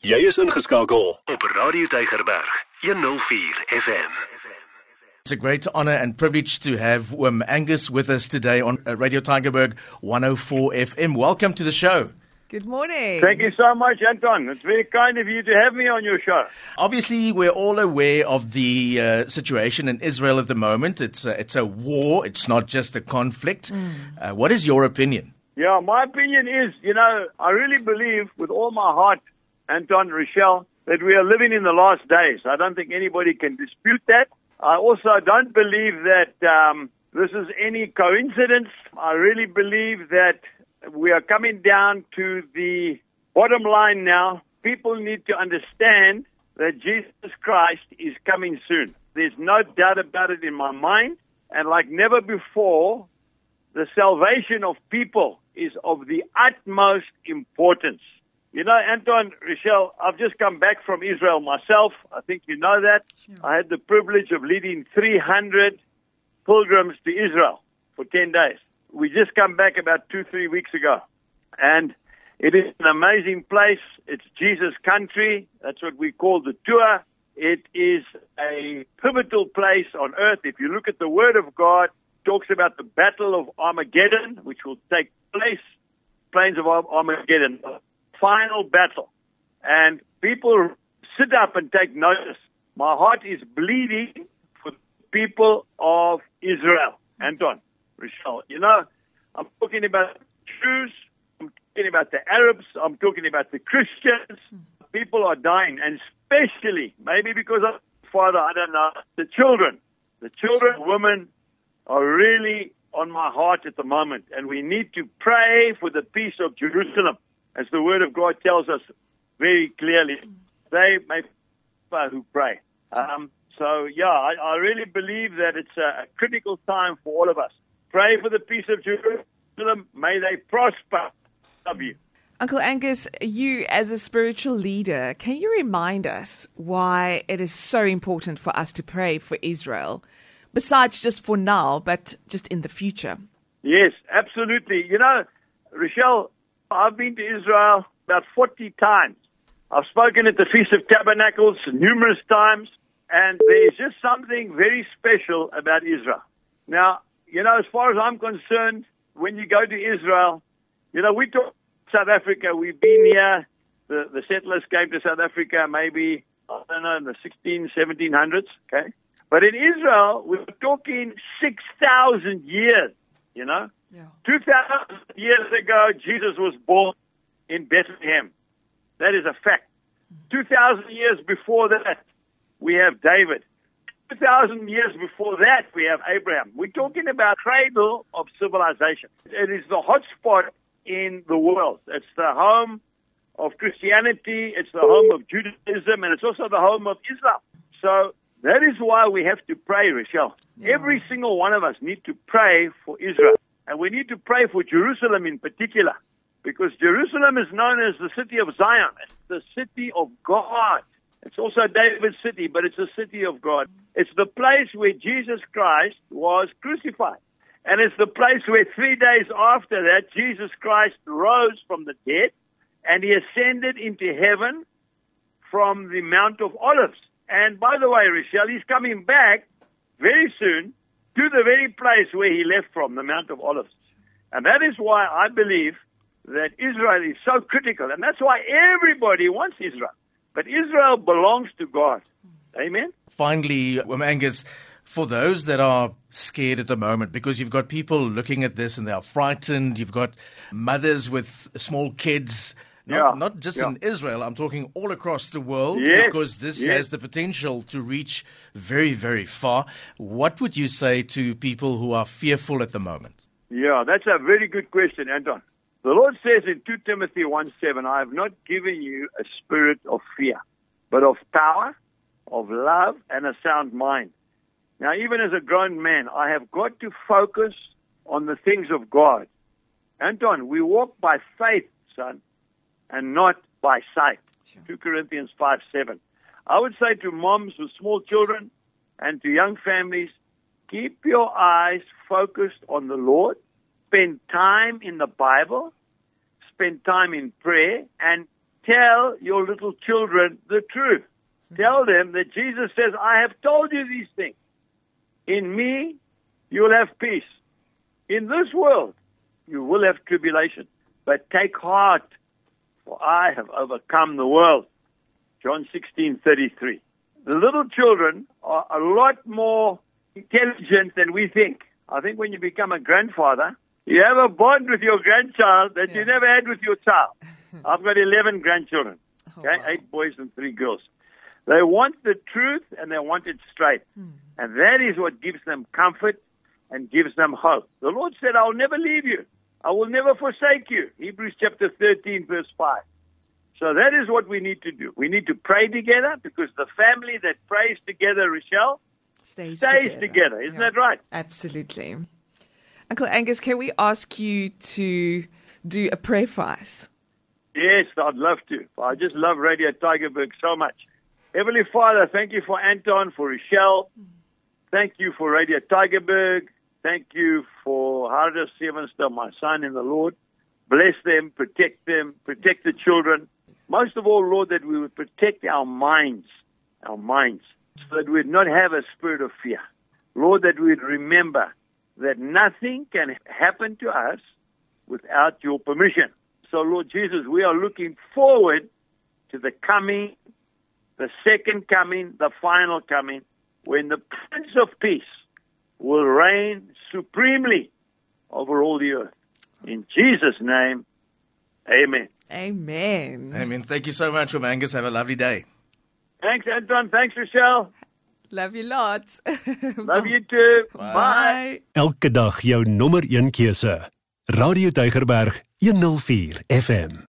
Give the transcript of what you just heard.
Jy is ingeskakel op Radio Tygerberg 104 FM. It's a great honor and privilege to have um, Angus with us today on uh, Radio Tygerberg 104 FM. Welcome to the show. Good morning. Thank you so much, Anton. It's very kind of you to have me on your show. Obviously, we're all aware of the uh, situation in Israel at the moment. It's a, it's a war. It's not just a conflict. Mm. Uh, what is your opinion? Yeah, my opinion is, you know, I really believe with all my heart, Anton, Rouchelle, that we are living in the last days. I don't think anybody can dispute that. I also don't believe that um, this is any coincidence. I really believe that we are coming down to the bottom line now. People need to understand that Jesus Christ is coming soon. There's no doubt about it in my mind. And like never before, the salvation of people is of the utmost importance. You know, Anton, Rouchelle, I've just come back from Israel myself. I think you know that. I had the privilege of leading 300 pilgrims to Israel for 10 days. We just come back about two, three weeks ago. And it is an amazing place. It's Jesus' country. That's what we call the tour. It is a pivotal place on earth. If you look at the Word of God, talks about the Battle of Armageddon, which will take place, plains of Armageddon, final battle. And people sit up and take notice. My heart is bleeding for the people of Israel. Anton, Rouchelle, you know, I'm talking about Jews, I'm talking about the Arabs, I'm talking about the Christians. People are dying, and especially, maybe because of father, I don't know, the children. The children, women are really on my heart at the moment, and we need to pray for the peace of Jerusalem, as the Word of God tells us very clearly. They may who pray. Um, so, yeah, I, I really believe that it's a, a critical time for all of us. Pray for the peace of Jerusalem. May they prosper. Love you. Uncle Angus, you as a spiritual leader, can you remind us why it is so important for us to pray for Israel, besides just for now, but just in the future? Yes, absolutely. You know, Rouchelle, I've been to Israel about 40 times. I've spoken at the Feast of Tabernacles numerous times, and there's just something very special about Israel. Now, you know, as far as I'm concerned, when you go to Israel, you know, we talk South Africa. We've been here. The, the settlers came to South Africa maybe, I don't know, in the 16, 1700s, okay? But in Israel, we're talking 6,000 years, you know? Yeah. 2,000 years ago, Jesus was born in Bethlehem. That is a fact. 2,000 years before that, we have David. 2,000 years before that, we have Abraham. We're talking about cradle of civilization. It is the hotspot in the world. It's the home of Christianity, it's the home of Judaism, and it's also the home of Islam. So that is why we have to pray, Rouchelle. Every single one of us need to pray for Israel. And we need to pray for Jerusalem in particular. Because Jerusalem is known as the city of Zion. It's the city of God. It's also David's city, but it's a city of God. It's the place where Jesus Christ was crucified. And it's the place where three days after that, Jesus Christ rose from the dead and he ascended into heaven from the Mount of Olives. And by the way, Rouchelle, he's coming back very soon to the very place where he left from, the Mount of Olives. And that is why I believe that Israel is so critical. And that's why everybody wants Israel. But Israel belongs to God. Amen? Finally, Angus, for those that are scared at the moment, because you've got people looking at this and they are frightened, you've got mothers with small kids. Not, Yeah, not just yeah. in Israel, I'm talking all across the world Yes, because this yes. has the potential to reach very, very far. What would you say to people who are fearful at the moment? Yeah, that's a very good question, Anton. The Lord says in 2 Timothy 1 7, I have not given you a spirit of fear, but of power, of love, and a sound mind. Now, even as a grown man, I have got to focus on the things of God. Anton, we walk by faith, son, and not by sight. 2 Corinthians 5 7. I would say to moms with small children and to young families, keep your eyes focused on the Lord, spend time in the Bible, spend time in prayer, and tell your little children the truth. Hmm. Tell them that Jesus says, I have told you these things. In me, you'll have peace. In this world, you will have tribulation. But take heart, for I have overcome the world. John 16:33. The little children are a lot more intelligent than we think. I think when you become a grandfather, you have a bond with your grandchild that you never had with your child. I've got 11 grandchildren. Oh, wow. eight boys and three girls. They want the truth and they want it straight. Hmm. And that is what gives them comfort and gives them hope. The Lord said, I'll never leave you. I will never forsake you. Hebrews chapter 13, verse 5. So that is what we need to do. We need to pray together because the family that prays together, Rouchelle, Stays, stays together. Isn't Yeah. that right? Absolutely. Uncle Angus, can we ask you to do a prayer for us? Yes, I'd love to. I just love Radio Tygerberg so much. Heavenly Father, thank you for Anton, for Rouchelle. Thank you for Radio Tygerberg. Thank you for Harder Sevenster, my son in the Lord. Bless them, protect them, protect the children. Most of all, Lord, that we would protect our minds, our minds, so that we'd not have a spirit of fear. Lord, that we'd remember that nothing can happen to us without your permission. So, Lord Jesus, we are looking forward to the coming, the second coming, the final coming, when the Prince of Peace will reign supremely over all the earth. In Jesus' name, amen. Amen. I mean, thank you so much, Om Angus. Have a lovely day. Thanks, Anton. Thanks, Rochelle. Love you lots. Love you too. Bye. Bye. Elke dag jou nommer 1 keuse. Radio Tygerberg 104 FM.